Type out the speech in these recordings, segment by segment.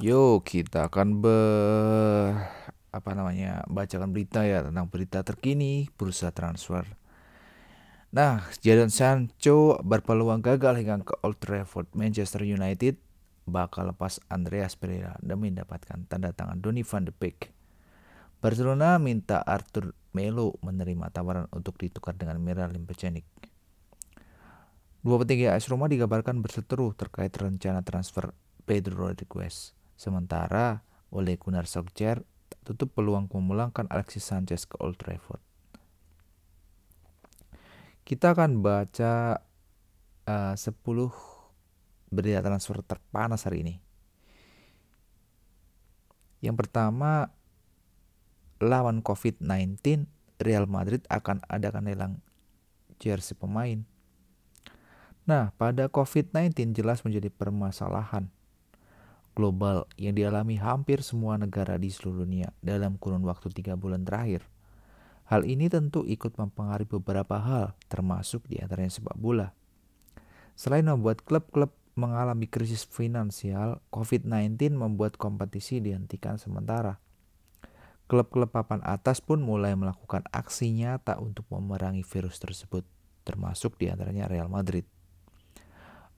Yuk, kita akan ber apa namanya? bacakan berita ya tentang berita terkini bursa transfer. Nah, Jadon Sancho berpeluang gagal hingga ke Old Trafford. Manchester United bakal lepas Andreas Pereira demi mendapatkan tanda tangan Donny van de Beek. Barcelona minta Arthur Melo menerima tawaran untuk ditukar dengan Miralem Pjanic. Dua petinggi AS Roma dikabarkan berseteru terkait rencana transfer Pedro Rodriguez. Sementara oleh Gunnar Solskjaer tutup peluang memulangkan Alexis Sanchez ke Old Trafford. Kita akan baca uh, 10 berita transfer terpanas hari ini. Yang pertama, lawan COVID-19, Real Madrid akan adakan lelang jersey pemain. Nah, pada COVID-19 jelas menjadi permasalahan global yang dialami hampir semua negara di seluruh dunia dalam kurun waktu tiga bulan terakhir. Hal ini tentu ikut mempengaruhi beberapa hal, termasuk di antaranya sepak bola. Selain membuat klub-klub mengalami krisis finansial, COVID-19 membuat kompetisi dihentikan sementara. Klub-klub papan atas pun mulai melakukan aksi nyata untuk memerangi virus tersebut, termasuk di antaranya Real Madrid.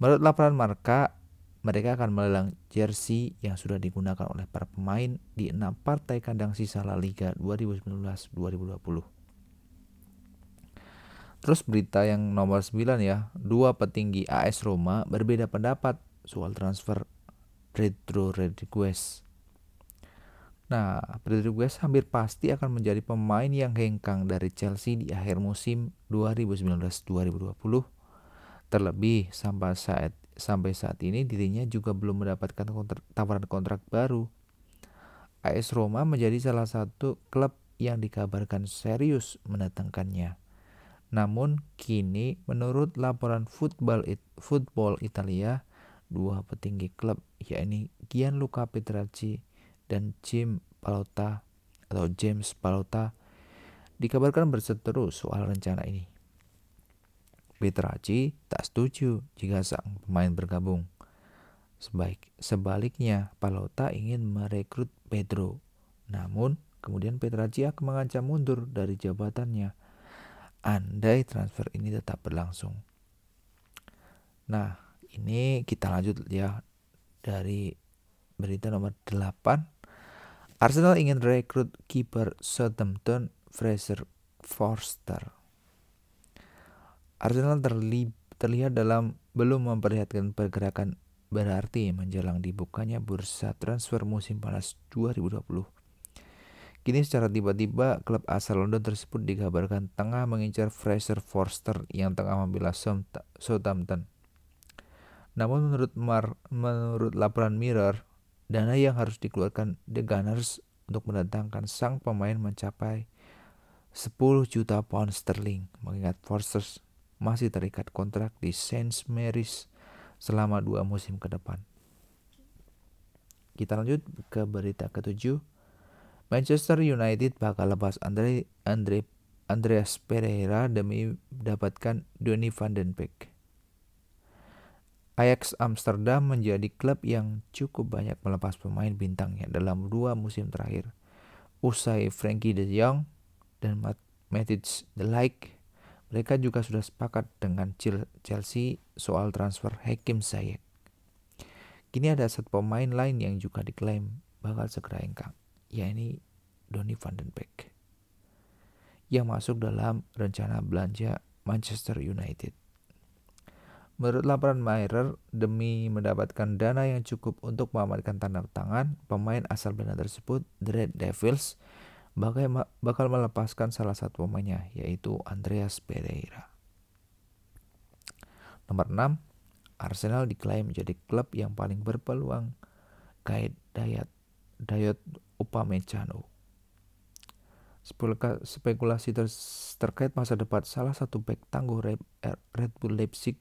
Menurut laporan Marka, mereka akan melelang jersey yang sudah digunakan oleh para pemain di enam partai kandang sisa La Liga 2019-2020. Terus berita yang nomor 9 ya, dua petinggi AS Roma berbeda pendapat soal transfer Pedro Rodriguez. Nah, Pedro Rodriguez hampir pasti akan menjadi pemain yang hengkang dari Chelsea di akhir musim 2019-2020. Terlebih sampai saat Sampai saat ini dirinya juga belum mendapatkan kontrak, tawaran kontrak baru. AS Roma menjadi salah satu klub yang dikabarkan serius mendatangkannya. Namun kini menurut laporan Football, It Football Italia, dua petinggi klub yakni Gianluca Petracci dan Jim Palota atau James Palota dikabarkan berseteru soal rencana ini. Petraci tak setuju jika sang pemain bergabung. Sebaik, sebaliknya, Palota ingin merekrut Pedro. Namun, kemudian Petraci akan mengancam mundur dari jabatannya andai transfer ini tetap berlangsung. Nah, ini kita lanjut ya dari berita nomor 8. Arsenal ingin rekrut kiper Southampton Fraser Forster. Arsenal terlihat dalam belum memperlihatkan pergerakan berarti menjelang dibukanya bursa transfer musim panas 2020. Kini secara tiba-tiba klub asal London tersebut dikabarkan tengah mengincar Fraser Forster yang tengah membela Southampton. Namun menurut Mar, menurut laporan Mirror, dana yang harus dikeluarkan The Gunners untuk mendatangkan sang pemain mencapai 10 juta pound sterling mengingat Forster masih terikat kontrak di Saint Mary's selama dua musim ke depan. Kita lanjut ke berita ketujuh. Manchester United bakal lepas Andre, Andre Andreas Pereira demi mendapatkan Donny van den Beek. Ajax Amsterdam menjadi klub yang cukup banyak melepas pemain bintangnya dalam dua musim terakhir. Usai Frankie de Jong dan Matic de Ligt mereka juga sudah sepakat dengan Chelsea soal transfer Hakim Ziyech. Kini ada satu pemain lain yang juga diklaim bakal segera engkang, yakni Donny van den Beek yang masuk dalam rencana belanja Manchester United. Menurut laporan Mirror, demi mendapatkan dana yang cukup untuk mengamankan tanda tangan, pemain asal Belanda tersebut, The Red Devils, bakal melepaskan salah satu pemainnya yaitu Andreas Pereira. Nomor 6, Arsenal diklaim menjadi klub yang paling berpeluang kait Dayat Dayot Upamecano. Spekulasi ter terkait masa depan salah satu back tangguh Red Bull Leipzig,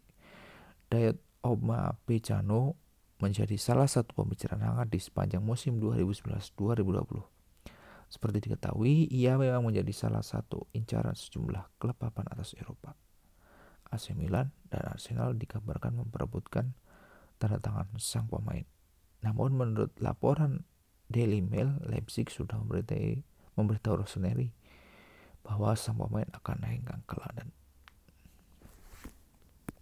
Dayot Upamecano menjadi salah satu pembicaraan hangat di sepanjang musim 2019-2020. Seperti diketahui, ia memang menjadi salah satu incaran sejumlah klub papan atas Eropa. AC Milan dan Arsenal dikabarkan memperebutkan tanda tangan sang pemain. Namun menurut laporan Daily Mail, Leipzig sudah memberitahu, memberitahu Rossoneri bahwa sang pemain akan naik